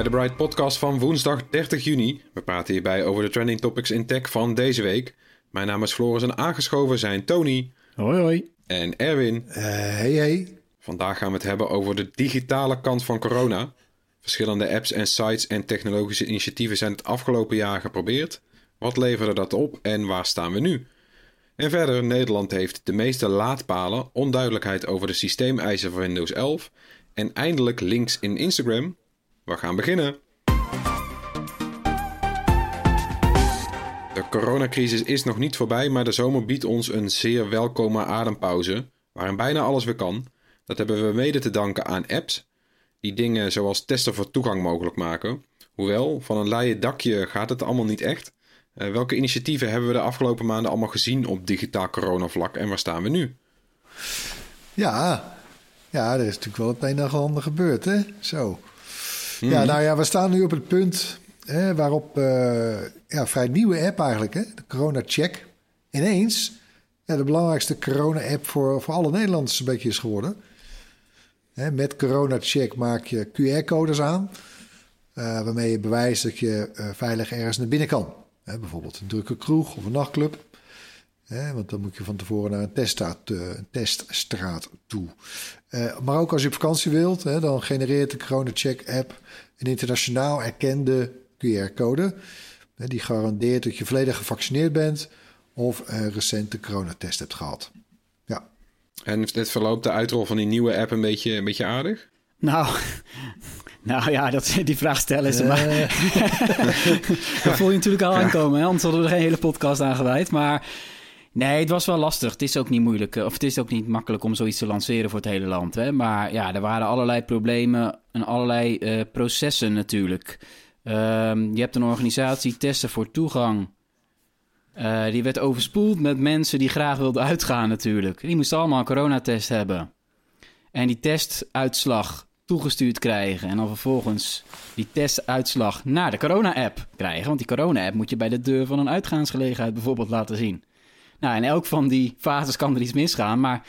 Bij de Bright Podcast van woensdag 30 juni. We praten hierbij over de trending topics in tech van deze week. Mijn naam is Floris en aangeschoven zijn Tony Hoi hoi. en Erwin. Eh, hey, hey. Vandaag gaan we het hebben over de digitale kant van corona. Verschillende apps en sites en technologische initiatieven zijn het afgelopen jaar geprobeerd. Wat leverde dat op en waar staan we nu? En verder, Nederland heeft de meeste laadpalen, onduidelijkheid over de systeemeisen van Windows 11 en eindelijk links in Instagram. We gaan beginnen. De coronacrisis is nog niet voorbij, maar de zomer biedt ons een zeer welkome adempauze, waarin bijna alles weer kan. Dat hebben we mede te danken aan apps, die dingen zoals testen voor toegang mogelijk maken. Hoewel, van een leien dakje gaat het allemaal niet echt. Eh, welke initiatieven hebben we de afgelopen maanden allemaal gezien op digitaal coronavlak en waar staan we nu? Ja, ja, er is natuurlijk wel het een en ander gebeurd, hè? Zo. Ja, nou ja, we staan nu op het punt hè, waarop eh, ja, vrij nieuwe app eigenlijk, hè? De Corona Check. Ineens ja, de belangrijkste corona-app voor, voor alle Nederlanders een beetje is geworden. Hè, met Corona Check maak je QR-codes aan, eh, waarmee je bewijst dat je eh, veilig ergens naar binnen kan. Hè, bijvoorbeeld een drukke kroeg of een nachtclub. Hè, want dan moet je van tevoren naar een teststraat, een teststraat toe. Eh, maar ook als je op vakantie wilt, hè, dan genereert de Corona Check app een internationaal erkende QR-code. Hè, die garandeert dat je volledig gevaccineerd bent of een recente coronatest hebt gehad. Ja, En dit verloopt de uitrol van die nieuwe app een beetje, een beetje aardig? Nou, nou ja, dat, die vraag stellen ze maar. dat voel je natuurlijk al aankomen, hè? anders hadden we er geen hele podcast aan gewijd. Maar nee, het was wel lastig. Het is ook niet moeilijk, eh, of het is ook niet makkelijk om zoiets te lanceren voor het hele land. Hè? Maar ja, er waren allerlei problemen en allerlei eh, processen natuurlijk. Ehm, je hebt een organisatie, Testen voor Toegang. Eh, die werd overspoeld met mensen die graag wilden uitgaan natuurlijk. Die moesten allemaal een coronatest hebben. En die testuitslag toegestuurd krijgen. En dan vervolgens die testuitslag naar de corona-app krijgen. Want die corona-app moet je bij de deur van een uitgaansgelegenheid bijvoorbeeld laten zien. Nou, in elk van die fases kan er iets misgaan. Maar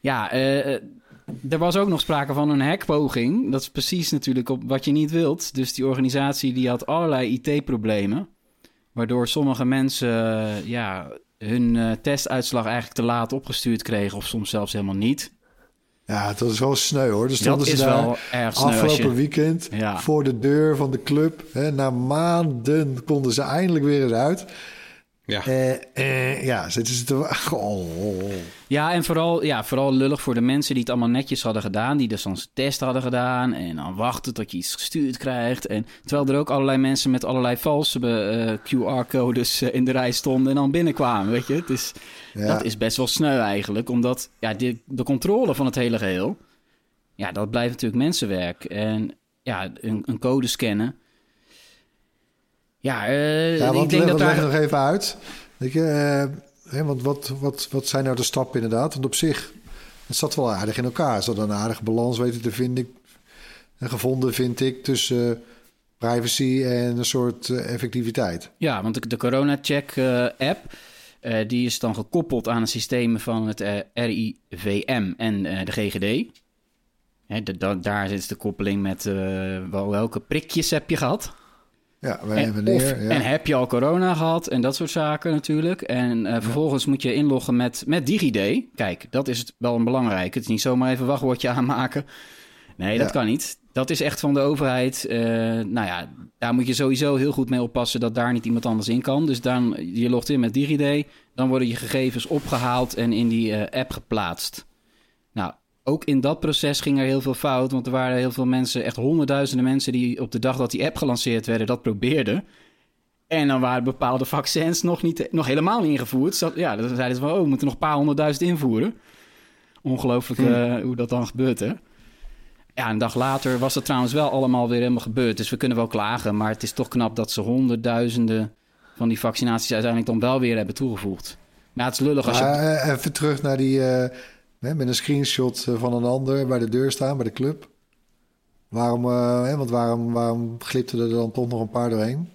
ja, eh, eh, er was ook nog sprake van een hackpoging. Dat is precies natuurlijk op wat je niet wilt. Dus die organisatie die had allerlei IT-problemen. Waardoor sommige mensen eh, ja, hun testuitslag eigenlijk te laat opgestuurd kregen. Of soms zelfs helemaal niet. ja het was wel sneu hoor. Dus Dat is daar wel erg sneu afgelopen je- weekend Ja. voor de deur van de club. Hè, na maanden konden ze eindelijk weer eens uit. Ja. Eh, eh, ja, zitten ze te... Oh. Ja, en vooral, ja, vooral lullig voor de mensen die het allemaal netjes hadden gedaan. Die dus dan test hadden gedaan. En dan wachten tot je iets gestuurd krijgt. En terwijl er ook allerlei mensen met allerlei valse eh, QR-codes eh, in de rij stonden. En dan binnenkwamen, weet je. Het is, Ja. Dat is best wel sneu eigenlijk. Omdat ja, de, de controle van het hele geheel... Ja, dat blijft natuurlijk mensenwerk. En ja, een, een code scannen... Ja, eh, Ja, ik denk leg, dat leg daar... nog even uit. Weet je, eh, hè, want wat, wat, wat zijn nou de stappen inderdaad? Want op zich, het zat wel aardig in elkaar. Ze hadden een aardige balans weten te vinden, en gevonden, vind ik, tussen eh, privacy en een soort eh, effectiviteit. Ja, want de, de Corona-check-app... eh, die is dan gekoppeld aan een systeem van het eh, RIVM en eh, de GGD. Hè, de- da- daar zit de koppeling met eh, wel, welke prikjes heb je gehad. Ja, wij En, en wanneer. of- ja. en heb je al corona gehad en dat soort zaken natuurlijk. En eh, vervolgens moet je inloggen met, met DigiD. Kijk, dat is het wel een belangrijk. Het is niet zomaar even wachtwoordje aanmaken. Nee, dat kan niet. Dat is echt van de overheid. Eh, nou ja, daar moet je sowieso heel goed mee oppassen dat daar niet iemand anders in kan. Dus dan, je logt in met DigiD. Dan worden je gegevens opgehaald en in die eh, app geplaatst. Nou, ook in dat proces ging er heel veel fout. Want er waren heel veel mensen, echt honderdduizenden mensen... die op de dag dat die app gelanceerd werden, dat probeerden. En dan waren bepaalde vaccins nog, niet, nog helemaal niet ingevoerd. Zat, ja, dan zeiden ze van, oh, we moeten nog een paar honderdduizend invoeren. Ongelooflijk uh, hoe dat dan gebeurt, hè? Ja, een dag later was dat trouwens wel allemaal weer helemaal gebeurd. Dus we kunnen wel klagen, maar het is toch knap dat ze honderdduizenden van die vaccinaties uiteindelijk dan wel weer hebben toegevoegd. Maar het is lullig als je... Uh, even terug naar die, uh, met een screenshot van een ander bij de deur staan, bij de club. Waarom, want waarom, waarom glipte er dan toch nog een paar doorheen?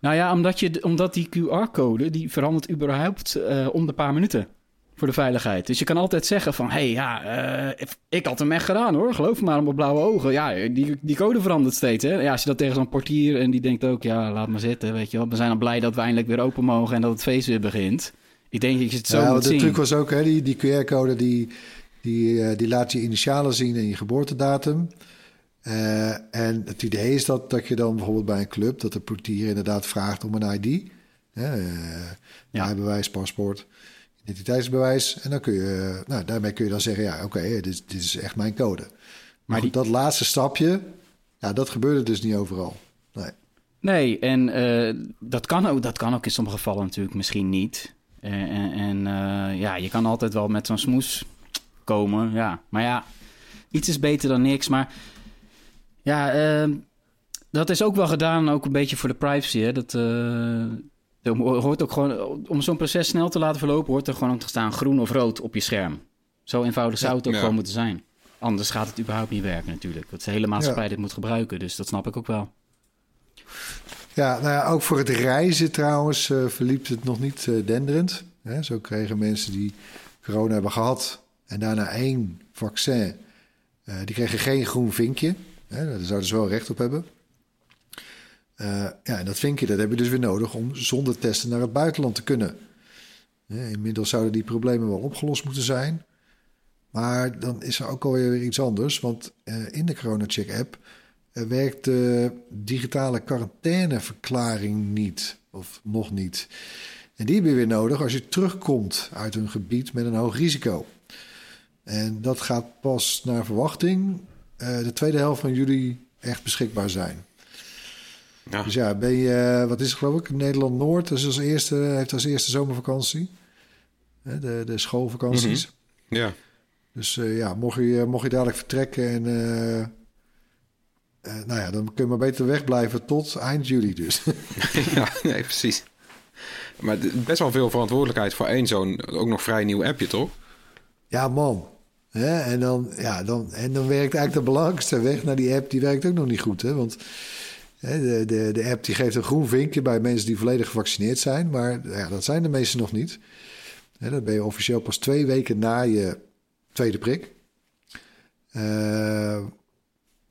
Nou ja, omdat, je, omdat die QR-code, die verandert überhaupt om de paar minuten voor de veiligheid. Dus je kan altijd zeggen van... hé, hey, ja, ik had hem echt gedaan hoor. Geloof me maar, op mijn blauwe ogen. Ja, die, die code verandert steeds, hè. Ja, als je dat tegen zo'n portier... en die denkt ook, ja, laat maar zitten, weet je wel. We zijn al blij dat we eindelijk weer open mogen... en dat het feest weer begint. Ik denk dat je het zo ja, moet de truc was ook, hè, die, die QR-code... die, die, uh, die laat je initialen zien en je geboortedatum... Uh, en het idee is dat, dat je dan bijvoorbeeld bij een club... dat de portier inderdaad vraagt om een ID... Hè, ja. bewijs, paspoort identiteitsbewijs. En dan kun je, nou, daarmee kun je dan zeggen, ja, oké, dit, dit, is echt mijn code. Maar, maar goed, dat laatste stapje, ja, dat gebeurde dus niet overal. Nee, nee en uh, dat, kan ook, dat kan ook in sommige gevallen natuurlijk misschien niet. Uh, en, en uh, ja, je kan altijd wel met zo'n smoes komen, ja. Maar ja, iets is beter dan niks. Maar ja, ehm, dat is ook wel gedaan, ook een beetje voor de privacy. Hè? Dat, er hoort ook gewoon, om zo'n proces snel te laten verlopen, hoort er gewoon te staan groen of rood op je scherm. Zo eenvoudig zou het ook gewoon moeten zijn. Anders gaat het überhaupt niet werken natuurlijk. Dat de hele maatschappij dit moet gebruiken, dus dat snap ik ook wel. Ja, nou ja, ook voor het reizen trouwens uh, verliep het nog niet uh, denderend. Hè? Zo kregen mensen die corona hebben gehad en daarna één vaccin, uh, die kregen geen groen vinkje. Hè? Daar zouden ze wel recht op hebben. Ja, en dat vinkje dat heb je dus weer nodig om zonder testen naar het buitenland te kunnen. inmiddels zouden die problemen wel opgelost moeten zijn. Maar dan is er ook alweer iets anders. Want in de CoronaCheck-app werkt de digitale quarantaineverklaring niet. Of nog niet. En die heb je weer nodig als je terugkomt uit een gebied met een hoog risico. En dat gaat pas naar verwachting de tweede helft van juli echt beschikbaar zijn. Ja. Dus ja, ben je, eh, wat is het geloof ik, Nederland-Noord dus als eerste, heeft als eerste zomervakantie. De, de schoolvakanties. Mhm. Ja. Dus ja, mocht je, mocht je dadelijk vertrekken en... Uh, nou ja, dan kun je maar beter wegblijven tot eind juli dus. ja, nee, precies. Maar best wel veel verantwoordelijkheid voor één zo'n ook nog vrij nieuw appje, toch? Ja, man. En, dan, ja, dan, en dan werkt eigenlijk de belangrijkste weg naar die app, die werkt ook nog niet goed. Hè? Want de, de, de app die geeft een groen vinkje bij mensen die volledig gevaccineerd zijn. Maar ja, dat zijn de meesten nog niet. dat ben je officieel pas twee weken na je tweede prik. Uh,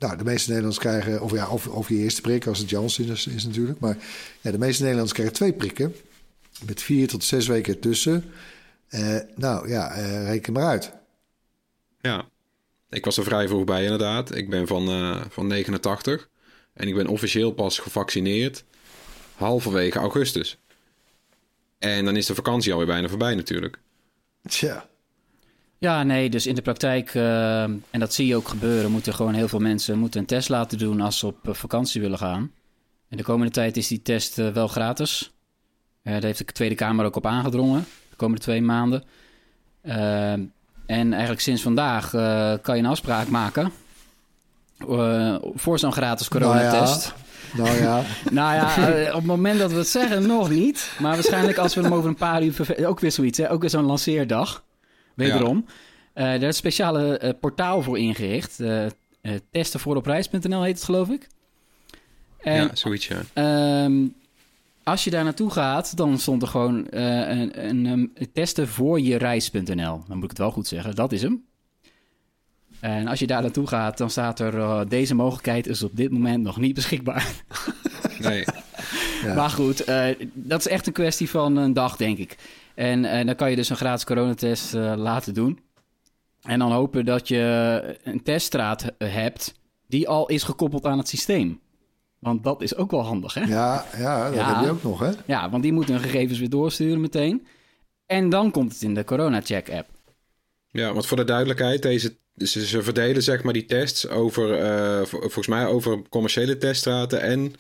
nou, de meeste Nederlanders krijgen, of ja, of, of je eerste prik als het Janssen is, is natuurlijk. Maar ja, de meeste Nederlanders krijgen twee prikken. Met vier tot zes weken ertussen. Uh, nou ja, uh, reken maar uit. Ja, ik was er vrij vroeg bij inderdaad. Ik ben van, van 89. En ik ben officieel pas gevaccineerd halverwege augustus. En dan is de vakantie alweer bijna voorbij natuurlijk. Tja. Ja, nee, dus in de praktijk, uh, en dat zie je ook gebeuren, moeten gewoon heel veel mensen moeten een test laten doen als ze op eh, vakantie willen gaan. En de komende tijd is die test uh, wel gratis. Uh, daar heeft de Tweede Kamer ook op aangedrongen, de komende twee maanden. en eigenlijk sinds vandaag kan je een afspraak maken voor zo'n gratis coronatest. Nou ja. Nou ja. nou ja, eh, op het moment dat we het zeggen, nog niet. Maar waarschijnlijk als we hem over een paar uur... Ook weer zoiets, hè? ook weer zo'n lanceerdag. Wederom. Ja. Er is een speciale uh, portaal voor ingericht. Uh, testenvooropreis.nl heet het, geloof ik. En, ja, zoiets, ja. Um, als je daar naartoe gaat, dan stond er gewoon een, een, een, testen voor je reis.nl. Dan moet ik het wel goed zeggen. Dat is hem. En als je daar naartoe gaat, dan staat er... Uh, deze mogelijkheid is op dit moment nog niet beschikbaar. Nee. ja. Maar goed, uh, dat is echt een kwestie van een dag, denk ik. En uh, dan kan je dus een gratis coronatest laten doen. En dan hopen dat je een teststraat hebt... die al is gekoppeld aan het systeem. Want dat is ook wel handig, hè? Ja, ja dat ja, heb je ook nog, hè? Ja, want die moeten hun gegevens weer doorsturen meteen. En dan komt het in de corona-check-app. Ja, want voor de duidelijkheid, deze, ze, ze verdelen zeg maar die tests over, eh, vol- volgens mij over commerciële teststraten en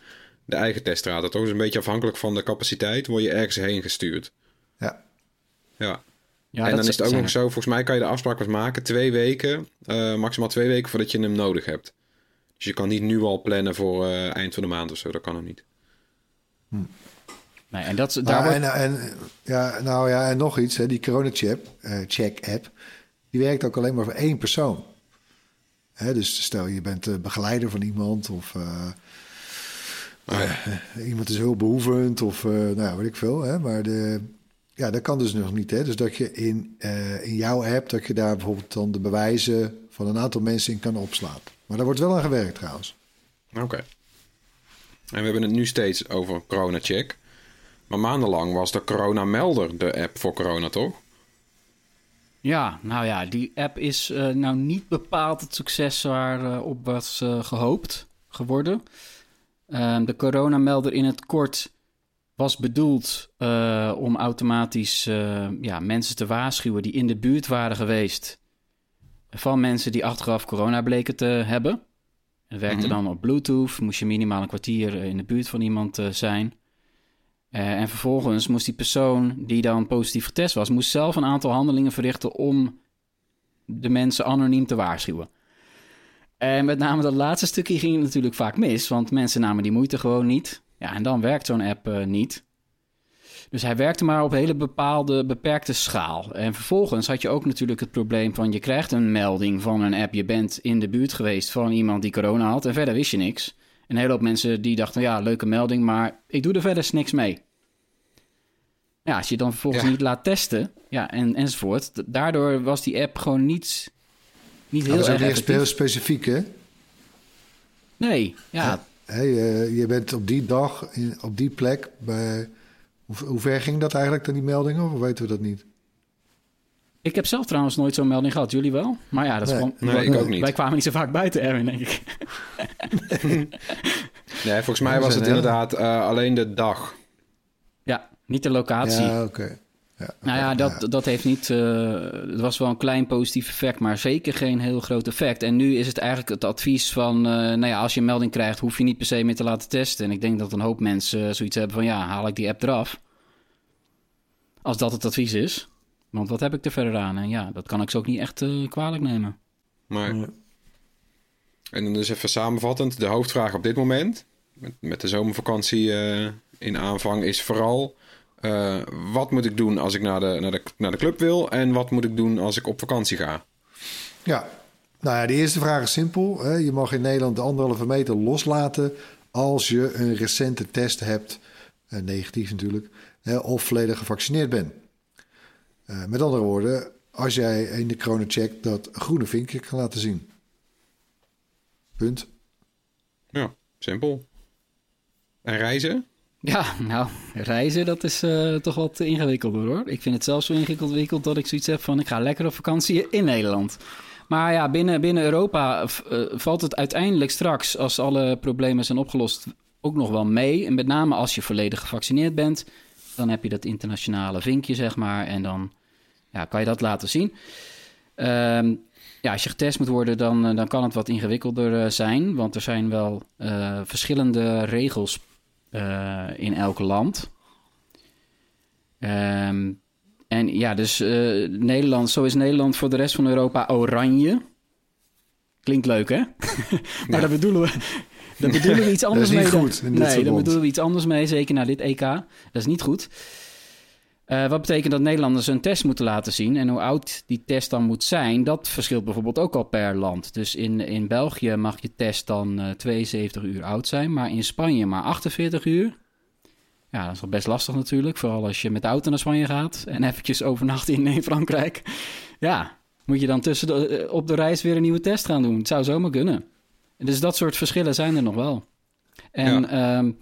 de eigen teststraten. Toch is een beetje afhankelijk van de capaciteit, word je ergens heen gestuurd. Ja. Ja. Ja, en dat dan is het ook zijn nog zo, volgens mij kan je de afspraak pas maken twee weken, eh, maximaal twee weken voordat je hem nodig hebt. Dus je kan niet nu al plannen voor eh, eind van de maand of zo, dat kan nog niet. Nee, en dat, daar wordt, en, en, ja, nou ja, en nog iets, hè, die corona-check eh, check app, die werkt ook alleen maar voor één persoon. Hè, dus stel je bent begeleider van iemand of ja. eh, iemand is hulpbehoevend of eh, nou, ja, weet ik veel. Hè, maar de, ja, dat kan dus nog niet. Hè? Dus dat je in, eh, in jouw app, dat je daar bijvoorbeeld dan de bewijzen van een aantal mensen in kan opslaan. Maar daar wordt wel aan gewerkt trouwens. Oké. En we hebben het nu steeds over Corona Check. Maar maandenlang was de Corona Melder de app voor corona, toch? Ja, nou ja, die app is eh, nou niet bepaald het succes waarop op was eh, gehoopt geworden. Ehm, de coronamelder in het kort was bedoeld eh, om automatisch eh, ja, mensen te waarschuwen die in de buurt waren geweest van mensen die achteraf corona bleken te hebben. Het werkte Mhm. dan op Bluetooth, moest je minimaal een kwartier eh, in de buurt van iemand zijn. En vervolgens moest die persoon die dan positief getest was, moest zelf een aantal handelingen verrichten om de mensen anoniem te waarschuwen. En met name dat laatste stukje ging het natuurlijk vaak mis, want mensen namen die moeite gewoon niet. Ja, en dan werkt zo'n app eh, niet. Dus hij werkte maar op hele bepaalde, beperkte schaal. En vervolgens had je ook natuurlijk het probleem van... je krijgt een melding van een app. Je bent in de buurt geweest van iemand die corona had... en verder wist je niks. Een hele hoop mensen die dachten... ja, leuke melding, maar ik doe er verder niks mee. Ja, als je dan vervolgens Ja. niet laat testen... Ja, en, enzovoort... daardoor was die app gewoon niet, niet Dat heel is ook erg echt heel specifiek, hè? Nee, ja, Hè, je, je bent op die dag, in, op die plek. Bij, hoe, hoe ver ging dat eigenlijk dan, die meldingen? Of weten we dat niet? Ik heb zelf trouwens nooit zo'n melding gehad. Jullie wel? Maar ja, dat is Nee. gewoon... Nee, ik ook niet. Wij kwamen niet zo vaak buiten, Erwin, denk ik. Nee, volgens mij was het inderdaad eh, alleen de dag. Ja, niet de locatie. Ja, oké. Ja, nou ja, dat, dat heeft niet... eh, het was wel een klein positief effect, maar zeker geen heel groot effect. En nu is het eigenlijk het advies van... eh, nou ja, als je een melding krijgt, hoef je niet per se meer te laten testen. En ik denk dat een hoop mensen eh, zoiets hebben van... ja, haal ik die app eraf. Als dat het advies is. Want wat heb ik er verder aan? En ja, dat kan ik ze ook niet echt eh, kwalijk nemen. Maar... Ja. En dan dus even samenvattend. De hoofdvraag op dit moment, met, met de zomervakantie eh, in aanvang, is vooral... eh, wat moet ik doen als ik naar de, naar, de, naar de club wil? En wat moet ik doen als ik op vakantie ga? Ja, nou ja, de eerste vraag is simpel. Hè. Je mag in Nederland de anderhalve meter loslaten als je een recente test hebt, eh, negatief natuurlijk, hè, of volledig gevaccineerd bent. Eh, met andere woorden, als jij in de coronacheck dat groene vinkje kan laten zien. Punt. Ja, simpel. En reizen? Ja, nou, reizen, dat is eh, toch wat ingewikkelder hoor. Ik vind het zelfs zo ingewikkeld dat ik zoiets heb van... ik ga lekker op vakantie in Nederland. Maar ja, binnen, binnen Europa eh, valt het uiteindelijk straks... als alle problemen zijn opgelost, ook nog wel mee. En met name als je volledig gevaccineerd bent... dan heb je dat internationale vinkje, zeg maar. En dan ja, kan je dat laten zien. Ehm, ja, als je getest moet worden, dan, eh, dan kan het wat ingewikkelder zijn. Want er zijn wel verschillende regels eh, in elk land. Ehm, en ja, dus eh, Nederland, zo is Nederland voor de rest van Europa oranje. Klinkt leuk, hè? maar Ja. daar bedoelen we, daar bedoelen we iets anders niet mee. goed nee, daar bedoelen we iets anders mee, zeker naar dit EK. Dat is niet goed. Eh, wat betekent dat Nederlanders een test moeten laten zien. En hoe oud die test dan moet zijn, dat verschilt bijvoorbeeld ook al per land. Dus in, in België mag je test dan eh 72 uur oud zijn, maar in Spanje maar 48 uur. Ja, dat is wel best lastig natuurlijk, vooral als je met de auto naar Spanje gaat en eventjes overnacht in, in Frankrijk. Ja, moet je dan tussen de, eh, op de reis weer een nieuwe test gaan doen. Het zou zomaar kunnen. Dus dat soort verschillen zijn er nog wel. En Ja. ja,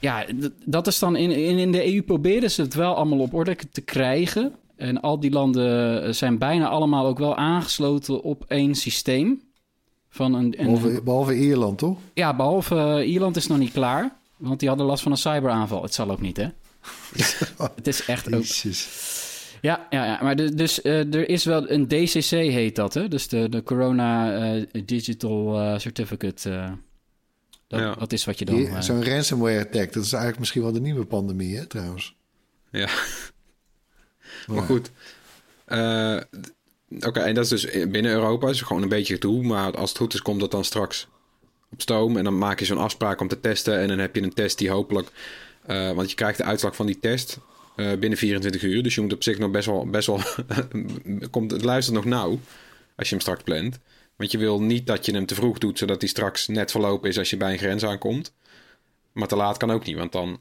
ja dat is dan in, in, in de EU proberen ze het wel allemaal op orde te krijgen. En al die landen zijn bijna allemaal ook wel aangesloten op één systeem. Van een, een, Behalve, behalve Ierland, toch? ja, behalve eh, Ierland is nog niet klaar. Want die hadden last van een cyberaanval. Het zal ook niet, hè? het is echt ook... Ja, ja, ja. maar de, dus uh, er is wel een DCC heet dat, hè? Dus de, de Corona uh, Digital Certificate. Dat, Ja. dat is wat je dan... eh, Zo'n ransomware attack, dat is eigenlijk misschien wel de nieuwe pandemie, hè, trouwens. Ja. Maar goed. Eh, Oké, en dat is dus binnen Europa. is gewoon een beetje toe. Maar als het goed is, komt dat dan straks op stoom. En dan maak je zo'n afspraak om te testen. En dan heb je een test die hopelijk... eh, want je krijgt de uitslag van die test eh, binnen 24 uur. Dus je moet op zich nog best wel... Best wel komt, het luistert nog nauw als je hem straks plant. Want je wil niet dat je hem te vroeg doet... zodat hij straks net verlopen is als je bij een grens aankomt. Maar te laat kan ook niet, want dan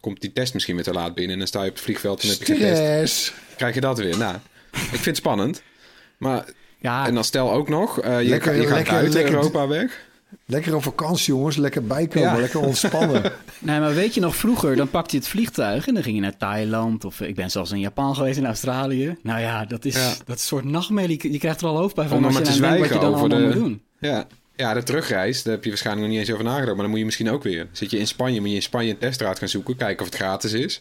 komt die test misschien weer te laat binnen... en dan sta je op het vliegveld en heb je getest krijg je dat weer. Nou, ik vind het spannend. Maar, ja, en dan stel ook nog, eh, je, Lekker- je gaat lekker- uit lekker- Europa weg. Lekker op vakantie, jongens. Lekker bijkomen. Ja. Lekker ontspannen. nee, maar weet je nog, vroeger dan pakte je het vliegtuig en dan ging je naar Thailand. Of ik ben zelfs in Japan geweest, in Australië. Nou ja, dat is, Ja. dat soort nachtmerrie. Je krijgt er al hoofd bij van als je maar te aan denkt wat je zwijgen dan over allemaal de- moet doen. Ja. ja, de terugreis, daar heb je waarschijnlijk nog niet eens over nagedacht. Maar dan moet je misschien ook weer. Zit je in Spanje, moet je in Spanje een testraad gaan zoeken. Kijken of het gratis is.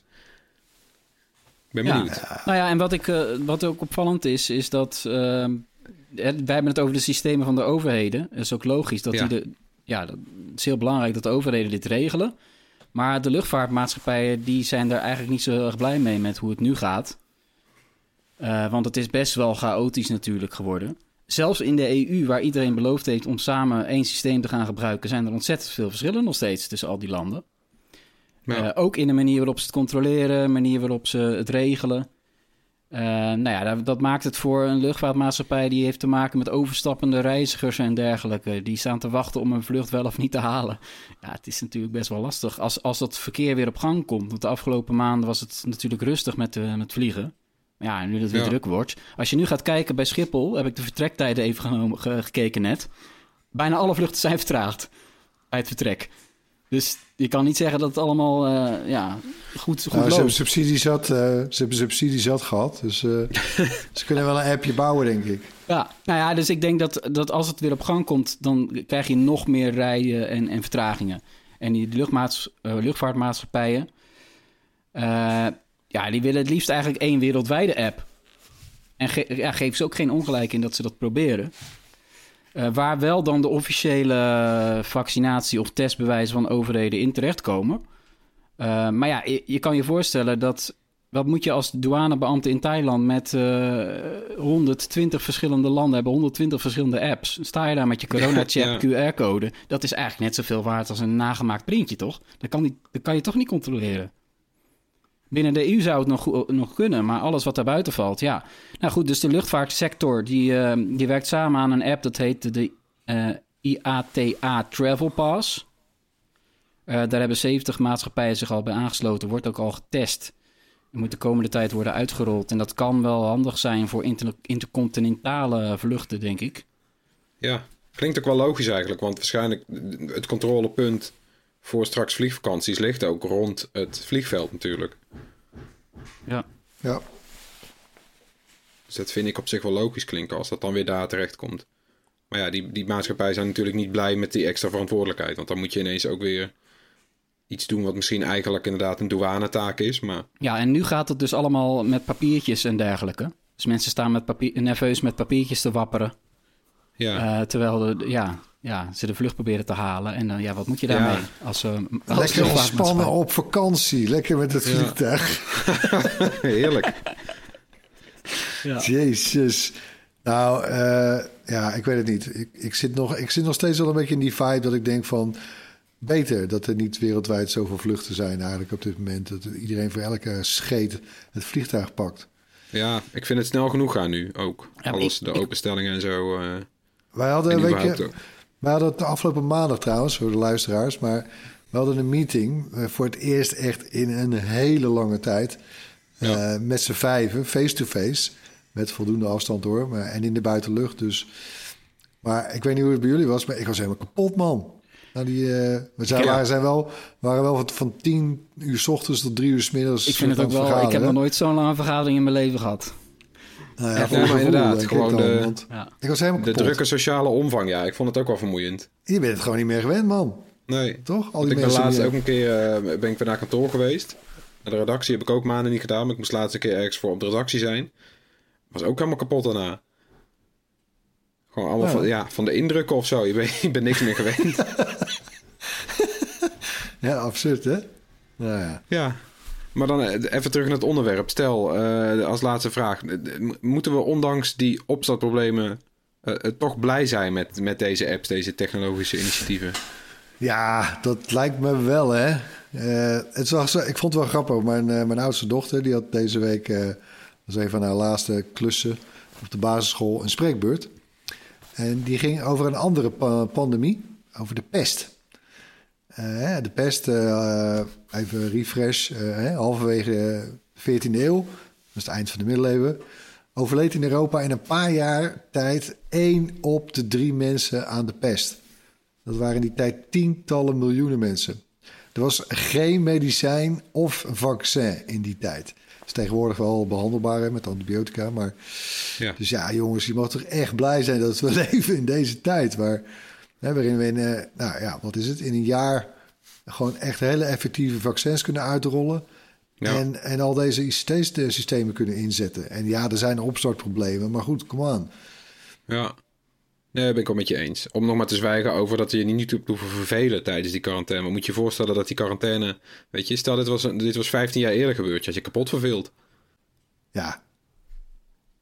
Ik ben Ja. benieuwd. Nou ja, en wat, ik, eh, wat ook opvallend is, is dat... ehm, wij hebben het over de systemen van de overheden. Dat is ook logisch dat Ja. die de... Ja, dat, het is heel belangrijk dat de overheden dit regelen. Maar de luchtvaartmaatschappijen die zijn er eigenlijk niet zo erg blij mee met hoe het nu gaat. Eh, want het is best wel chaotisch natuurlijk geworden. Zelfs in de EU, waar iedereen beloofd heeft om samen één systeem te gaan gebruiken, zijn er ontzettend veel verschillen nog steeds tussen al die landen. Ja. Eh, ook in de manier waarop ze het controleren, manier waarop ze het regelen. Eh, nou ja, dat, dat maakt het voor een luchtvaartmaatschappij die heeft te maken met overstappende reizigers en dergelijke. Die staan te wachten om een vlucht wel of niet te halen. Ja, het is natuurlijk best wel lastig als, als dat verkeer weer op gang komt. Want de afgelopen maanden was het natuurlijk rustig met, eh, met vliegen. Ja, nu dat het weer Ja. druk wordt. Als je nu gaat kijken bij Schiphol, heb ik de vertrektijden even genomen, ge- gekeken net. Bijna alle vluchten zijn vertraagd bij het vertrek. Dus je kan niet zeggen dat het allemaal eh, ja, goed, goed Nou, ze hebben loopt. subsidie zat, eh, ze hebben subsidie zat gehad. Dus eh, ze kunnen wel een appje bouwen, denk ik. Ja, nou ja, dus ik denk dat, dat als het weer op gang komt, dan krijg je nog meer rijden en, en vertragingen. En die luchtvaartmaatschappijen, ja, die willen het liefst eigenlijk één wereldwijde app. En ge ja, geven ze ook geen ongelijk in dat ze dat proberen. Eh, waar wel dan de officiële vaccinatie of testbewijzen van overheden in terechtkomen. Eh, maar ja, je, je kan je voorstellen dat wat moet je als douanebeambte in Thailand met eh 120 verschillende landen hebben, 120 verschillende apps? Sta je daar met je corona-check Ja. QR-code? Dat is eigenlijk net zoveel waard als een nagemaakt printje, toch? Dat kan, niet, dat kan je toch niet controleren? Binnen de EU zou het nog, go- nog kunnen, maar alles wat daar buiten valt, ja. Nou goed, dus de luchtvaartsector die, eh, die werkt samen aan een app dat heet de eh, IATA Travel Pass. Eh, daar hebben 70 maatschappijen zich al bij aangesloten, wordt ook al getest. Het moet de komende tijd worden uitgerold. En dat kan wel handig zijn voor inter- intercontinentale vluchten, denk ik. Ja, klinkt ook wel logisch eigenlijk. Want waarschijnlijk het controlepunt voor straks vliegvakanties ligt ook rond het vliegveld natuurlijk. Ja. Ja. Dus dat vind ik op zich wel logisch klinken als dat dan weer daar terecht komt. Maar ja, die, die maatschappijen zijn natuurlijk niet blij met die extra verantwoordelijkheid. Want dan moet je ineens ook weer iets doen wat misschien eigenlijk inderdaad een douanetaak is. Maar Ja, en nu gaat het dus allemaal met papiertjes en dergelijke. Dus mensen staan met papier, nerveus met papiertjes te wapperen. ja, eh, terwijl de, ja, ja, ze de vlucht proberen te halen. En dan, ja, wat moet je daarmee? Ja. Als, uh, als Lekker ontspannen op vakantie. Lekker met het Ja. vliegtuig. heerlijk. Ja. Jezus. Nou, eh, ja, ik weet het niet. Ik, ik, zit nog, ik zit nog steeds wel een beetje in die vibe dat ik denk van... beter dat er niet wereldwijd zoveel vluchten zijn eigenlijk op dit moment. Dat iedereen voor elke scheet het vliegtuig pakt. Ja, ik vind het snel genoeg gaan nu ook. Ja, Alles, ik- de ik- openstellingen en zo. eh, Wij hadden, en een ook. Wij hadden het de afgelopen maandag trouwens, voor de luisteraars... maar we hadden een meeting eh, voor het eerst echt in een hele lange tijd... Ja. eh, met z'n vijven, face-to-face... Met voldoende afstand hoor. Maar, en in de buitenlucht. Dus. Maar ik weet niet hoe het bij jullie was. Maar ik was helemaal kapot, man. Nou, die, eh, we zijn, waren, zijn wel, waren wel van, tien uur s ochtends tot drie uur s middags. Ik vind het ook wel... Ik heb nog nooit zo'n lange vergadering in mijn leven gehad. Nou Ja, inderdaad, gewoon dan, de- want Ja. ik was helemaal De kapot. drukke sociale omvang, ja. Ik vond het ook wel vermoeiend. Je bent het gewoon niet meer gewend, man. Nee. Toch? Al die ik ben laatst ook een keer eh, ben ik weer naar kantoor geweest. Naar de redactie heb ik ook maanden niet gedaan. Maar ik moest laatst een keer ergens voor op de redactie zijn. Was ook helemaal kapot daarna. Gewoon allemaal Ja. van, ja, van de indrukken of zo. Je bent, je bent niks meer gewend. Ja, absurd, hè? Nou ja. ja. Maar dan eh, even terug naar het onderwerp. Stel, eh, als laatste vraag. eh, Moeten we ondanks die opstartproblemen toch blij zijn met, met deze apps, deze technologische initiatieven? Ja, dat lijkt me wel, hè. Het was, ik vond het wel grappig. Mijn, mijn oudste dochter, die had deze week... was een van haar laatste klussen op de basisschool, een spreekbeurt. En die ging over een andere pa- pandemie, over de pest. Eh, de pest, eh, even refresh, eh, halverwege de 14e eeuw, dat is het eind van de middeleeuwen, overleed in Europa in een paar jaar tijd één op de drie mensen aan de pest. Dat waren in die tijd tientallen miljoenen mensen. Er was geen medicijn of vaccin in die tijd. Het is tegenwoordig wel behandelbaar hè, met antibiotica. Maar Ja. dus ja, jongens, je mag toch echt blij zijn dat we leven in deze tijd. Waar, hè, waarin we in, eh, nou ja, wat is het, in een jaar gewoon echt hele effectieve vaccins kunnen uitrollen. Ja. En, en al deze ICT-systemen kunnen inzetten. En ja, er zijn opstartproblemen, maar goed, kom aan. Ja. Nee, ben ik wel met je eens. Om nog maar te zwijgen over dat je je niet hoeft te vervelen tijdens die quarantaine. Maar moet je je voorstellen dat die quarantaine... Weet je, stel dit was, dit was 15 jaar eerder gebeurd. Je had je kapot verveeld. Ja.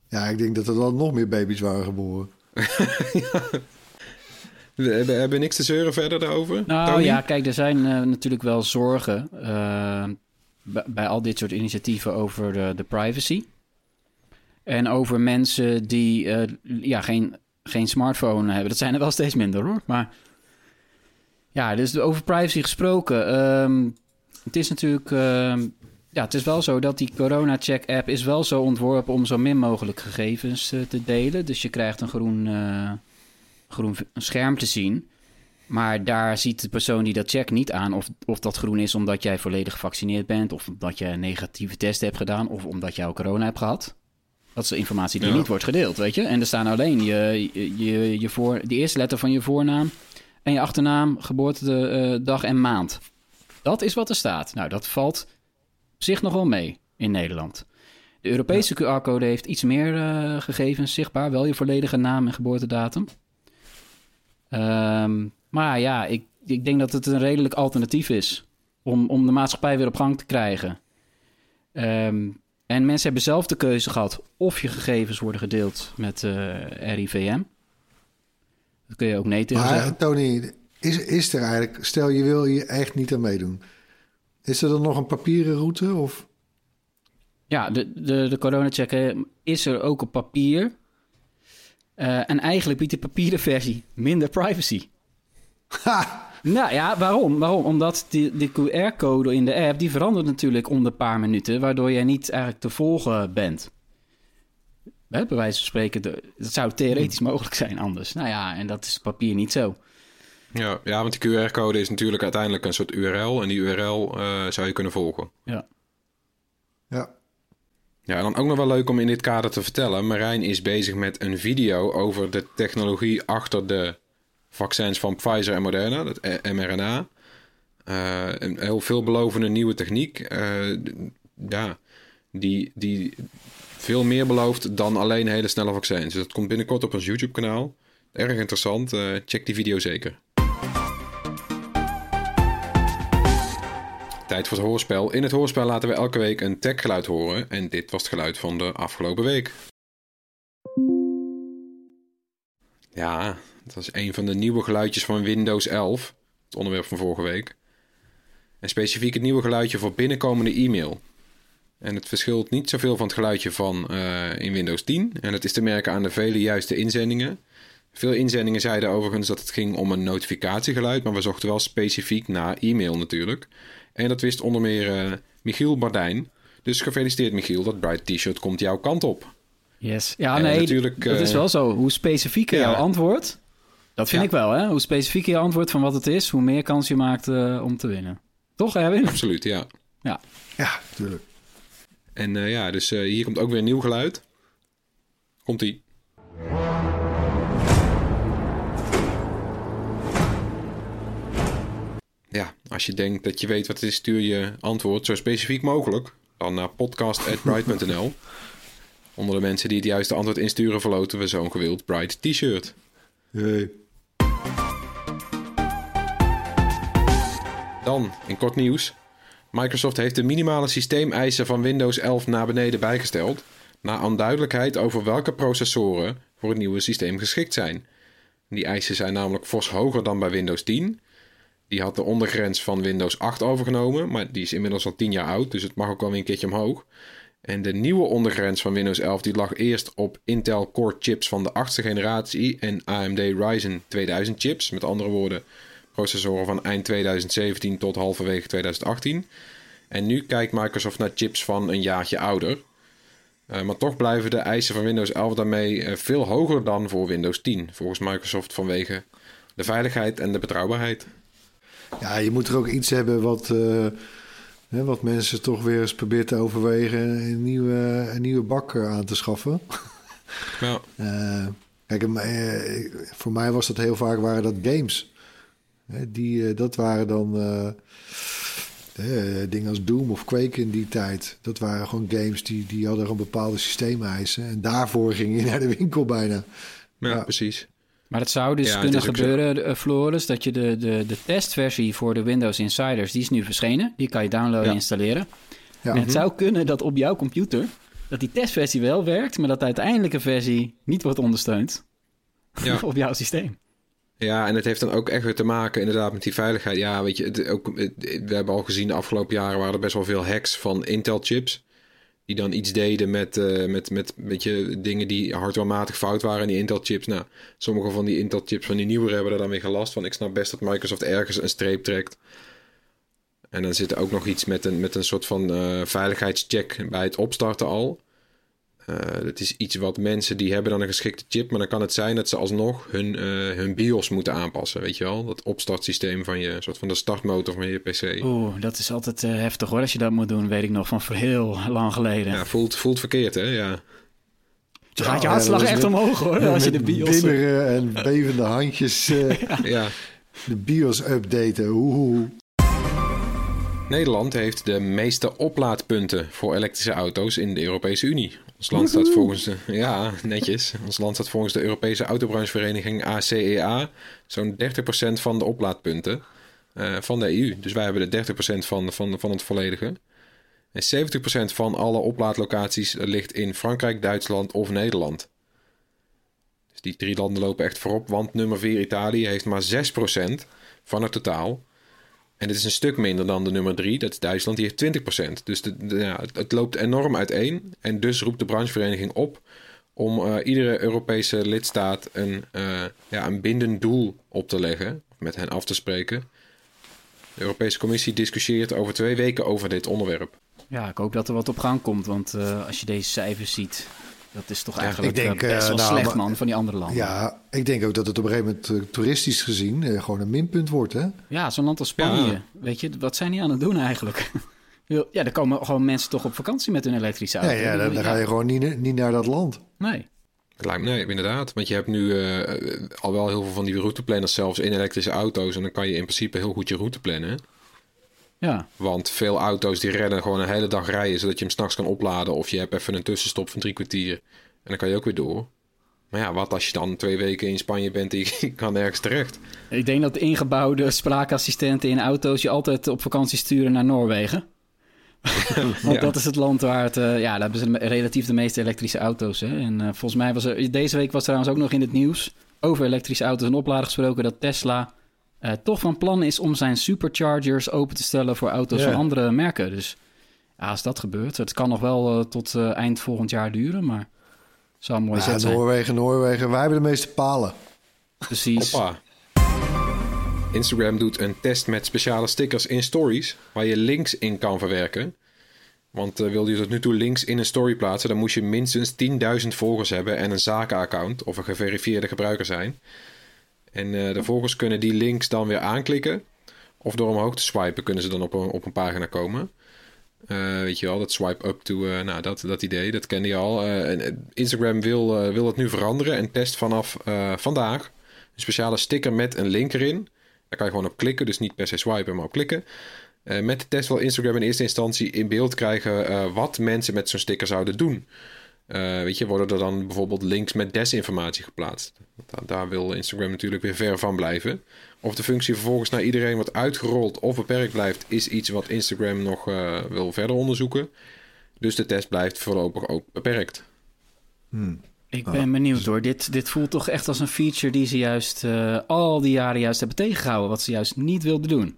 Ja, ik denk dat er dan nog meer baby's waren geboren. We hebben, hebben niks te zeuren verder daarover? Nou Tony? ja, kijk, er zijn eh, natuurlijk wel zorgen eh, bij, al dit soort initiatieven over de, de privacy. En over mensen die eh, ja, geen, geen smartphone hebben. Dat zijn er wel steeds minder hoor. Maar ja, dus over privacy gesproken. ehm, het is natuurlijk. ehm, ja, het is wel zo dat die Corona Check app is wel zo ontworpen om zo min mogelijk gegevens te delen. Dus je krijgt een groen, groen scherm te zien. Maar daar ziet de persoon die dat checkt niet aan of, of dat groen is omdat jij volledig gevaccineerd bent, of omdat je een negatieve test hebt gedaan, of omdat jij al corona hebt gehad. Dat is de informatie die Ja. niet wordt gedeeld, weet je. En er staan alleen je, je, je, je voor, de eerste letter van je voornaam en je achternaam, geboortedag en maand. Dat is wat er staat. Nou, dat valt op zich nog wel mee in Nederland. De Europese QR-code heeft iets meer eh, gegevens zichtbaar. Wel je volledige naam en geboortedatum. Ehm, maar ja, ik, ik denk dat het een redelijk alternatief is om, om de maatschappij weer op gang te krijgen. Ehm, en mensen hebben zelf de keuze gehad of je gegevens worden gedeeld met eh, RIVM. Dat kun je ook nee tegen Maar zeggen. Tony, is, is er eigenlijk... Stel, je wil hier echt niet aan meedoen. Is er dan nog een papieren route? Of... Ja, de, de, de coronacheck is er ook op papier. Eh, en eigenlijk biedt de papieren versie minder privacy. Ha! Nou ja, waarom? waarom? Omdat die, de QR-code in de app, die verandert natuurlijk om de paar minuten, waardoor jij niet eigenlijk te volgen bent. Hè, bij wijze van spreken, dat zou theoretisch mogelijk zijn anders. Nou ja, en dat is papier niet zo. Ja, ja, want die QR-code is natuurlijk uiteindelijk een soort URL. En die URL eh, zou je kunnen volgen. Ja. Ja. Ja, dan ook nog wel leuk om in dit kader te vertellen. Marijn is bezig met een video over de technologie achter de vaccins van Pfizer en Moderna, dat eh, mRNA. Eh, een heel veelbelovende nieuwe techniek. eh, ja, die, die veel meer belooft dan alleen hele snelle vaccins. Dus dat komt binnenkort op ons YouTube-kanaal. Erg interessant. eh, check die video zeker. Tijd voor het hoorspel. In het hoorspel laten we elke week een techgeluid horen. En dit was het geluid van de afgelopen week. Ja, dat was een van de nieuwe geluidjes van Windows 11. Het onderwerp van vorige week. En specifiek het nieuwe geluidje voor binnenkomende e-mail. En het verschilt niet zoveel van het geluidje van eh, in Windows 10. En het is te merken aan de vele juiste inzendingen. Veel inzendingen zeiden overigens dat het ging om een notificatiegeluid, maar we zochten wel specifiek naar e-mail natuurlijk. En dat wist onder meer eh, Michiel Bardijn. Dus gefeliciteerd Michiel, dat Bright T-shirt komt jouw kant op. Yes. Ja, En nee, natuurlijk, dat is eh, wel zo. Hoe specifieker ja. jouw antwoord, dat vind Ja. ik wel, hè? Hoe specifieker je antwoord van wat het is, hoe meer kans je maakt eh, om te winnen. Toch, Erwin? Absoluut, ja. Ja. Ja, tuurlijk. En eh, ja, dus eh, hier komt ook weer een nieuw geluid. Komt-ie. Ja, als je denkt dat je weet wat het is, stuur je antwoord zo specifiek mogelijk. Dan naar podcast.bright.nl. Onder de mensen die het juiste antwoord insturen, verloten we zo'n gewild Bright t-shirt. Hey. Dan, in kort nieuws. Microsoft heeft de minimale systeemeisen van Windows 11 naar beneden bijgesteld. Na onduidelijkheid over welke processoren voor het nieuwe systeem geschikt zijn. Die eisen zijn namelijk fors hoger dan bij Windows 10. Die had de ondergrens van Windows 8 overgenomen, maar die is inmiddels al 10 jaar oud, dus het mag ook wel weer een keertje omhoog. En de nieuwe ondergrens van Windows 11 die lag eerst op Intel Core chips van de achtste generatie en AMD Ryzen 2000 chips. Met andere woorden, processoren van eind 2017 tot halverwege 2018. En nu kijkt Microsoft naar chips van een jaartje ouder. Uh, maar toch blijven de eisen van Windows 11 daarmee uh, veel hoger dan voor Windows 10. Volgens Microsoft vanwege de veiligheid en de betrouwbaarheid. Ja, je moet er ook iets hebben wat, uh, hè, wat mensen toch weer eens proberen te overwegen een nieuwe, een nieuwe bak aan te schaffen. Ja. kijk, voor mij was dat heel vaak waren dat games. Die, dat waren dan dingen als Doom of Quake in die tijd. Dat waren gewoon games die, die hadden gewoon bepaalde systeemeisen. En daarvoor ging je naar de winkel bijna. Ja, ja. precies. Maar het zou dus Ja, kunnen gebeuren, uh, Floris, dat je de, de, de testversie voor de Windows Insiders, die is nu verschenen. Die kan je downloaden en Ja. installeren. Ja. En het zou kunnen dat op jouw computer, dat die testversie wel werkt, maar dat de uiteindelijke versie niet wordt ondersteund Ja. op jouw systeem. Ja, en het heeft dan ook echt weer te maken inderdaad met die veiligheid. Ja, weet je, het, ook, het- we hebben al gezien de afgelopen jaren waren er best wel veel hacks van Intel chips. Die dan iets deden met, eh, met, met weet je, dingen die hardwarematig fout waren in die Intel chips. Nou, sommige van die Intel chips van die nieuwere hebben er dan weer gelast van. Ik snap best dat Microsoft ergens een streep trekt. En dan zit er ook nog iets met een, met een soort van eh, veiligheidscheck bij het opstarten al. Eh, het is iets wat mensen die hebben dan een geschikte chip, maar dan kan het zijn dat ze alsnog hun, eh, hun BIOS moeten aanpassen. Weet je wel? Dat opstartsysteem van je, soort van de startmotor van je PC. Oeh, dat is altijd eh, heftig hoor, als je dat moet doen, weet ik nog van voor heel lang geleden. Ja, voelt, voelt verkeerd, hè? Ja. Dan gaat je hartslag echt met- omhoog hoor, als je de Met BIOS... bibberen en bevende handjes eh, ja. de BIOS updaten. Oeh. Nederland heeft de meeste oplaadpunten voor elektrische auto's in de Europese Unie. Ons land staat volgens de, ja, netjes. Ons land staat volgens de Europese autobranchevereniging ACEA zo'n 30% van de oplaadpunten eh, van de EU. Dus wij hebben de 30% van, van, van het volledige. En 70% van alle oplaadlocaties ligt in Frankrijk, Duitsland of Nederland. Dus die drie landen lopen echt voorop, want nummer 4 Italië heeft maar 6% van het totaal. En dit is een stuk minder dan de nummer 3, dat is Duitsland, die heeft 20%. Dus de, ja, het, het loopt enorm uiteen. En dus roept de branchevereniging op om eh, iedere Europese lidstaat een, eh, ja, een bindend doel op te leggen, met hen af te spreken. De Europese Commissie discussieert over twee weken over dit onderwerp. Ja, ik hoop dat er wat op gang komt, want eh, als je deze cijfers ziet, dat is toch eigenlijk ik denk, best eh, wel nou, slecht man van die andere landen. Ja, ik denk ook dat het op een gegeven moment eh, toeristisch gezien eh, gewoon een minpunt wordt. Hè? Ja, zo'n land als Spanje. Ja. Weet je, wat zijn die aan het doen eigenlijk? Ja, er komen gewoon mensen toch op vakantie met hun elektrische auto. ja, dan, dan ga je gewoon niet, niet naar dat land. Nee. Het lijkt me, nee, inderdaad. Want je hebt nu eh, al wel heel veel van die routeplanners zelfs in elektrische auto's. En dan kan je in principe heel goed je route plannen. Ja, Want veel auto's die rennen gewoon een hele dag rijden, zodat je hem s'nachts kan opladen. Of je hebt even een tussenstop van drie kwartier. En dan kan je ook weer door. Maar ja, wat als je dan twee weken in Spanje bent en je kan nergens terecht? ik denk dat de ingebouwde spraakassistenten in auto's je altijd op vakantie sturen naar Noorwegen. Want Ja. dat is het land waar het... eh, ja, daar hebben ze relatief de meeste elektrische auto's. Hè? En eh, volgens mij was er... Deze week was trouwens ook nog in het nieuws... over elektrische auto's en opladen gesproken... dat Tesla eh, toch van plan is om zijn superchargers open te stellen... voor auto's van andere merken. Dus ja, als dat gebeurt... het kan nog wel eh, tot eh, eind volgend jaar duren, maar... Zou mooi Ja, zijn. Noorwegen, Noorwegen. Wij hebben de meeste palen. Precies. Hoppa. Instagram doet een test met speciale stickers in stories, waar je links in kan verwerken. Want eh, wilde je tot nu toe links in een story plaatsen, dan moest je minstens 10.000 volgers hebben en een zakenaccount of een geverifieerde gebruiker zijn. En volgers kunnen die links dan weer aanklikken. Of door omhoog te swipen kunnen ze dan op een, op een pagina komen. Eh, weet je wel, dat swipe up to, eh, nou dat, dat idee, dat kende je al. Instagram wil, wil het nu veranderen en test vanaf vandaag een speciale sticker met een link erin. Daar kan je gewoon op klikken, dus niet per se swipen, maar op klikken. Uh, met de test wil Instagram in eerste instantie in beeld krijgen uh, wat mensen met zo'n sticker zouden doen. Uh, weet je, worden er dan bijvoorbeeld links met desinformatie geplaatst? Daar, daar wil Instagram natuurlijk weer ver van blijven. Of de functie vervolgens naar iedereen wordt uitgerold of beperkt blijft, is iets wat Instagram nog wil verder onderzoeken. Dus de test blijft voorlopig ook beperkt. Hmm. Ik ben benieuwd hoor. Dit, dit voelt toch echt als een feature die ze juist al die jaren juist hebben tegengehouden. Wat ze juist niet wilden doen.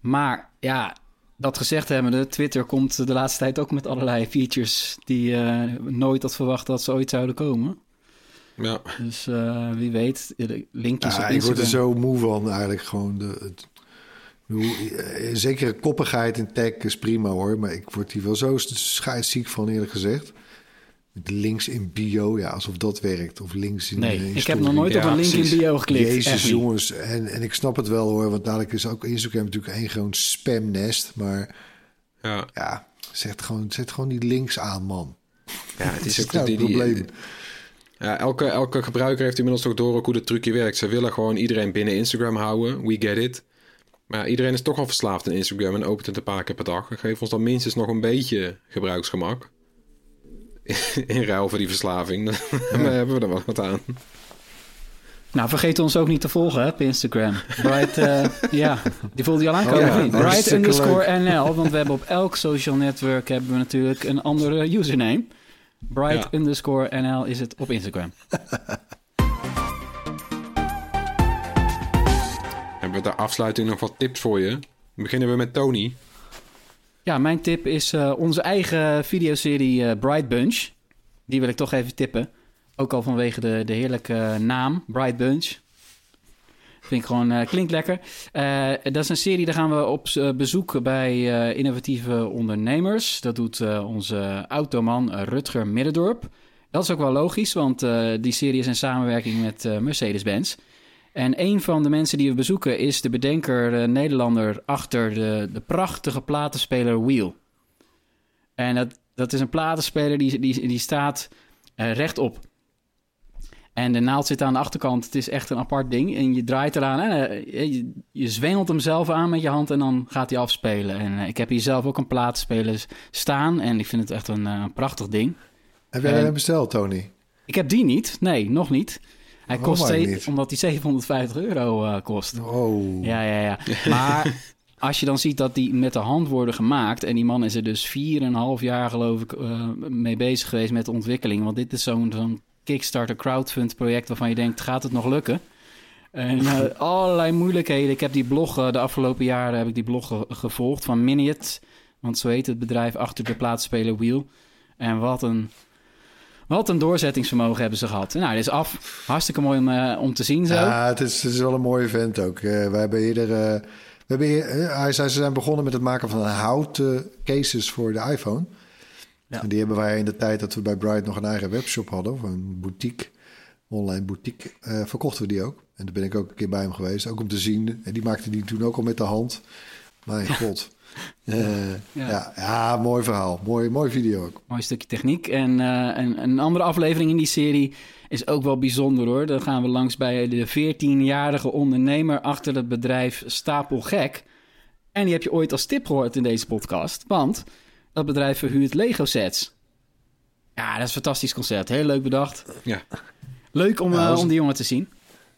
Maar ja, dat gezegd hebbende, Twitter komt de laatste tijd ook met allerlei features die uh, nooit had verwacht dat ze ooit zouden komen. Ja. Dus uh, wie weet, linkjes ja, op Ik word er zo moe van eigenlijk gewoon. De, het, eh, zekere koppigheid in tech is prima hoor, maar ik word hier wel zo scheidsziek van eerlijk gezegd links in bio, ja, alsof dat werkt. Of links in Nee, ik heb nog nooit op een link in bio geklikt. Jezus, jongens. En, en ik snap het wel hoor, want dadelijk is ook Instagram natuurlijk één gewoon spamnest. Maar ja, ja zet, gewoon, zet gewoon die links aan, man. Ja, het is ook nou die, probleem. Ja, elke, elke gebruiker heeft inmiddels toch door ook hoe dat trucje werkt. Ze willen gewoon iedereen binnen Instagram houden. We get it. Maar iedereen is toch al verslaafd aan Instagram en opent het een paar keer per dag. Geef ons dan minstens nog een beetje gebruiksgemak. in ruil voor die verslaving. Dan hebben we er wel wat aan. Nou, vergeet ons ook niet te volgen hè, op Instagram. Bright, uh, ja, die voelde je al aankomen. Oh, ja. Bright underscore NL, want we hebben op elk social network hebben we natuurlijk een andere username. Bright ja. underscore NL is het op Instagram. hebben we de afsluiting nog wat tips voor je? beginnen we met Tony. Ja, mijn tip is uh, onze eigen videoserie uh, Bright Bunch. Die wil ik toch even tippen. Ook al vanwege de, de heerlijke naam, Bright Bunch. Vind ik gewoon, uh, klinkt lekker. dat is een serie, daar gaan we op bezoek bij innovatieve ondernemers. Dat doet onze automan Rutger Middendorp. Dat is ook wel logisch, want die serie is in samenwerking met Mercedes-Benz. En een van de mensen die we bezoeken is de bedenker, de Nederlander, achter de, de prachtige platenspeler Wheel. En dat, dat is een platenspeler die, die, die staat uh, rechtop. En de naald zit aan de achterkant. Het is echt een apart ding. En je draait eraan en uh, je, je zwengelt hem zelf aan met je hand en dan gaat hij afspelen. En uh, ik heb hier zelf ook een platenspeler staan en ik vind het echt een, een prachtig ding. Heb jij hem besteld, Tony? Ik heb die niet. Nee, nog niet. Hij kost steeds, omdat hij 750 euro uh, kost. Oh. Ja, ja, ja. Maar als je dan ziet dat die met de hand worden gemaakt... en die man is er dus 4,5 jaar geloof ik uh, mee bezig geweest met de ontwikkeling. Want dit is zo'n zo'n Kickstarter crowdfund project waarvan je denkt... gaat het nog lukken? En uh, allerlei moeilijkheden. Ik heb die blog, de afgelopen jaren heb ik die blog gevolgd van Miniat. Want zo heet het bedrijf achter de plaatsspeler Wheel. En wat een wat een doorzettingsvermogen hebben ze gehad. Nou, dit is af. Hartstikke mooi om, uh, om te zien zo. Ja, het is, het is wel een mooi event ook. Uh, we hebben eerder... Uh, we hebben hier, hij zei, ze zijn begonnen met het maken van houten cases voor de iPhone. Ja. En die hebben wij in de tijd dat we bij Bright nog een eigen webshop hadden... of een boutique, online boutique, verkochten we die ook. En daar ben ik ook een keer bij hem geweest, ook om te zien. En die maakte die toen ook al met de hand. Mijn god. Uh, ja. ja. mooi verhaal. Mooi, mooi video ook. Mooi stukje techniek. En, uh, en, een andere aflevering in die serie is ook wel bijzonder hoor. Dan gaan we langs bij de 14-jarige ondernemer achter het bedrijf Stapelgek. En die heb je ooit als tip gehoord in deze podcast. Want dat bedrijf verhuurt Lego sets. Ja, dat is een fantastisch concept. Heel leuk bedacht. Ja. Leuk om, ja, uh, om die jongen te zien.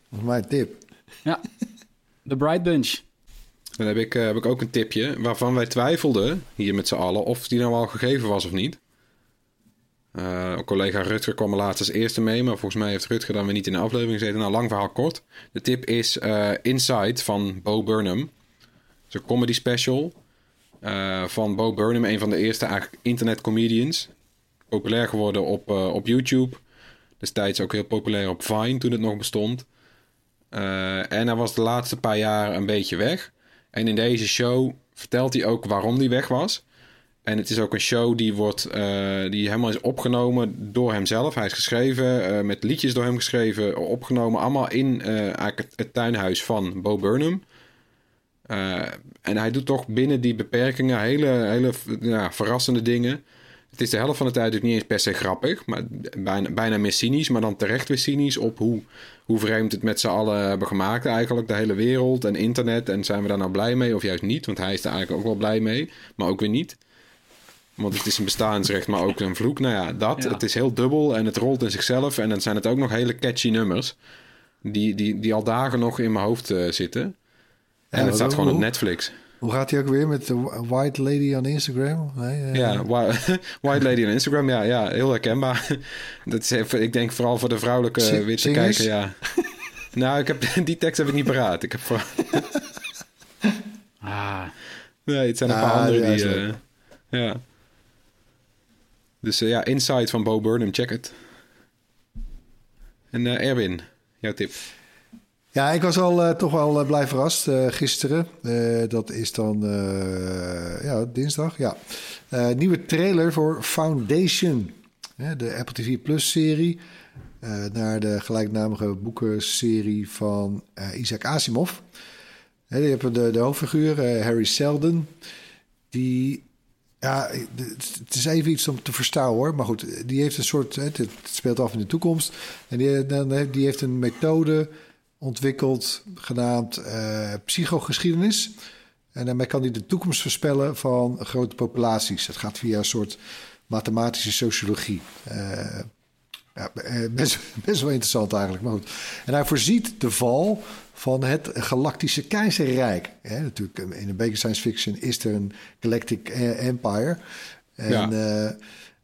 Dat is mijn tip. Ja. The Bright Bunch. Dan heb ik, uh, heb ik ook een tipje waarvan wij twijfelden, hier met z'n allen, of die nou al gegeven was of niet. Uh, collega Rutger kwam er laatst als eerste mee, maar volgens mij heeft Rutger dan weer niet in de aflevering gezeten. Nou, lang verhaal kort. De tip is uh, Inside van Bo Burnham. Het is een comedy special van Bo Burnham, een van de eerste internet comedians. Populair geworden op, op YouTube. Destijds ook heel populair op Vine toen het nog bestond. en hij was de laatste paar jaar een beetje weg. En in deze show vertelt hij ook waarom hij weg was. En het is ook een show die, wordt, uh, die helemaal is opgenomen door hemzelf. Hij is geschreven, uh, met liedjes door hem geschreven, opgenomen. Allemaal in uh, het, het, tuinhuis van Bo Burnham. en hij doet toch binnen die beperkingen hele, hele ja, verrassende dingen. Het is de helft van de tijd ook niet eens per se grappig, maar bijna, bijna meer cynisch, maar dan terecht weer cynisch op hoe, hoe vreemd het met z'n allen hebben gemaakt eigenlijk, de hele wereld en internet. En zijn we daar nou blij mee of juist niet? Want hij is er eigenlijk ook wel blij mee, maar ook weer niet. Want het is een bestaansrecht, maar ook een vloek. Nou ja, dat. Ja. Het is heel dubbel en het rolt in zichzelf. En dan zijn het ook nog hele catchy nummers. Die, die, die al dagen nog in mijn hoofd eh, zitten. En het staat gewoon op Netflix. Hoe gaat hij ook weer met de White Lady on Instagram? Nee, eh, Ja, White Lady on Instagram. Ja, ja heel herkenbaar. Dat is even, ik denk vooral voor de vrouwelijke witte zingers? kijker, ja. nou, ik heb, die tekst heb ik niet paraat. Ik heb vooral, Ah, nee, het zijn een Ah, paar andere ja, die... eh, ja. Dus eh, ja, Inside van Bo Burnham, check het. En eh, Erwin, jouw tip. Ja, ik was al eh, toch wel eh, blij verrast eh, gisteren. Dat is dan ja, dinsdag. Ja. Nieuwe trailer voor Foundation. De Apple TV Plus serie. eh, naar de gelijknamige boekenserie van Isaac Asimov. Die hebben de, de hoofdfiguur, Harry Seldon. Die ja, het is even iets om te verstaan hoor. Maar goed, die heeft een soort. Het speelt af in de toekomst. En die, die heeft een methode ontwikkeld, genaamd eh, psychogeschiedenis. En daarmee kan hij de toekomst voorspellen van grote populaties. Het gaat via een soort mathematische sociologie. Eh, ja, eh, best, best wel interessant eigenlijk. Maar goed. En hij voorziet de val van het galactische keizerrijk. Natuurlijk, in een beetje science fiction is er een galactic empire. En Ja.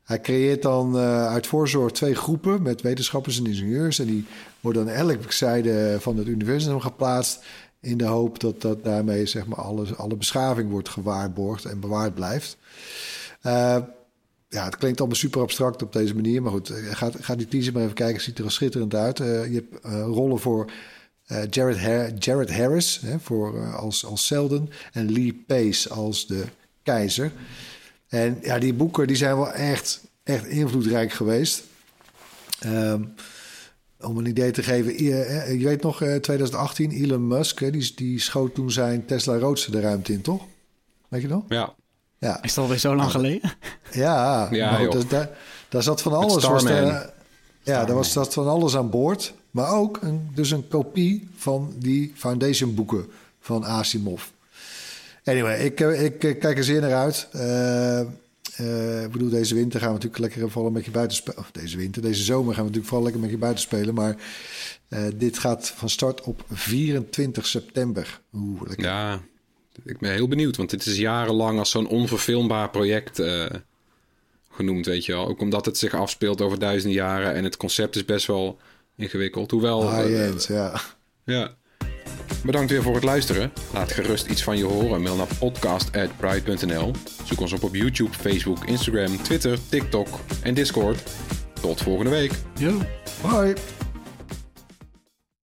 hij creëert dan uit voorzorg twee groepen met wetenschappers en ingenieurs. En die worden aan elke zijde van het universum geplaatst. In de hoop dat, dat daarmee zeg maar, alle, alle beschaving wordt gewaarborgd en bewaard blijft. Eh, ja, het klinkt allemaal super abstract op deze manier. Maar goed, eh, ga, die teaser maar even kijken. Het ziet er al schitterend uit. Eh, je hebt rollen voor Jared, Jared Harris hè, voor, als, als Selden. En Lee Pace als de keizer. En ja, die boeken die zijn wel echt, echt invloedrijk geweest. Ehm, om een idee te geven, i- eh, je weet nog, eh, 2018, Elon Musk, die, die schoot toen zijn Tesla Roadster de ruimte in, toch? Weet je nog? Ja, Ja. is dat alweer zo lang geleden? Ja, Ja, maar goed, joh. dus daar, daar zat van alles. Was Starman. ja, daar was dat van alles aan boord. Maar ook een, dus een kopie van die Foundation boeken van Asimov. Anyway, ik, eh, ik eh, kijk er zeer naar uit. Eh, eh, ik bedoel, deze winter gaan we natuurlijk lekker vooral met je buiten spelen. Of deze winter, deze zomer gaan we natuurlijk vooral lekker met je buiten spelen. Maar eh, dit gaat van start op 24 september. Oeh, lekker. ja. Ik ben heel benieuwd, want dit is jarenlang als zo'n onverfilmbaar project eh, genoemd, weet je wel. Ook omdat het zich afspeelt over duizenden jaren en het concept is best wel ingewikkeld. Hoewel... High-end, ja. Ja. Bedankt weer voor het luisteren. Laat gerust iets van je horen. Mail naar podcast.pride.nl. Zoek ons op op YouTube, Facebook, Instagram, Twitter, TikTok en Discord. Tot volgende week. Jo. Bye.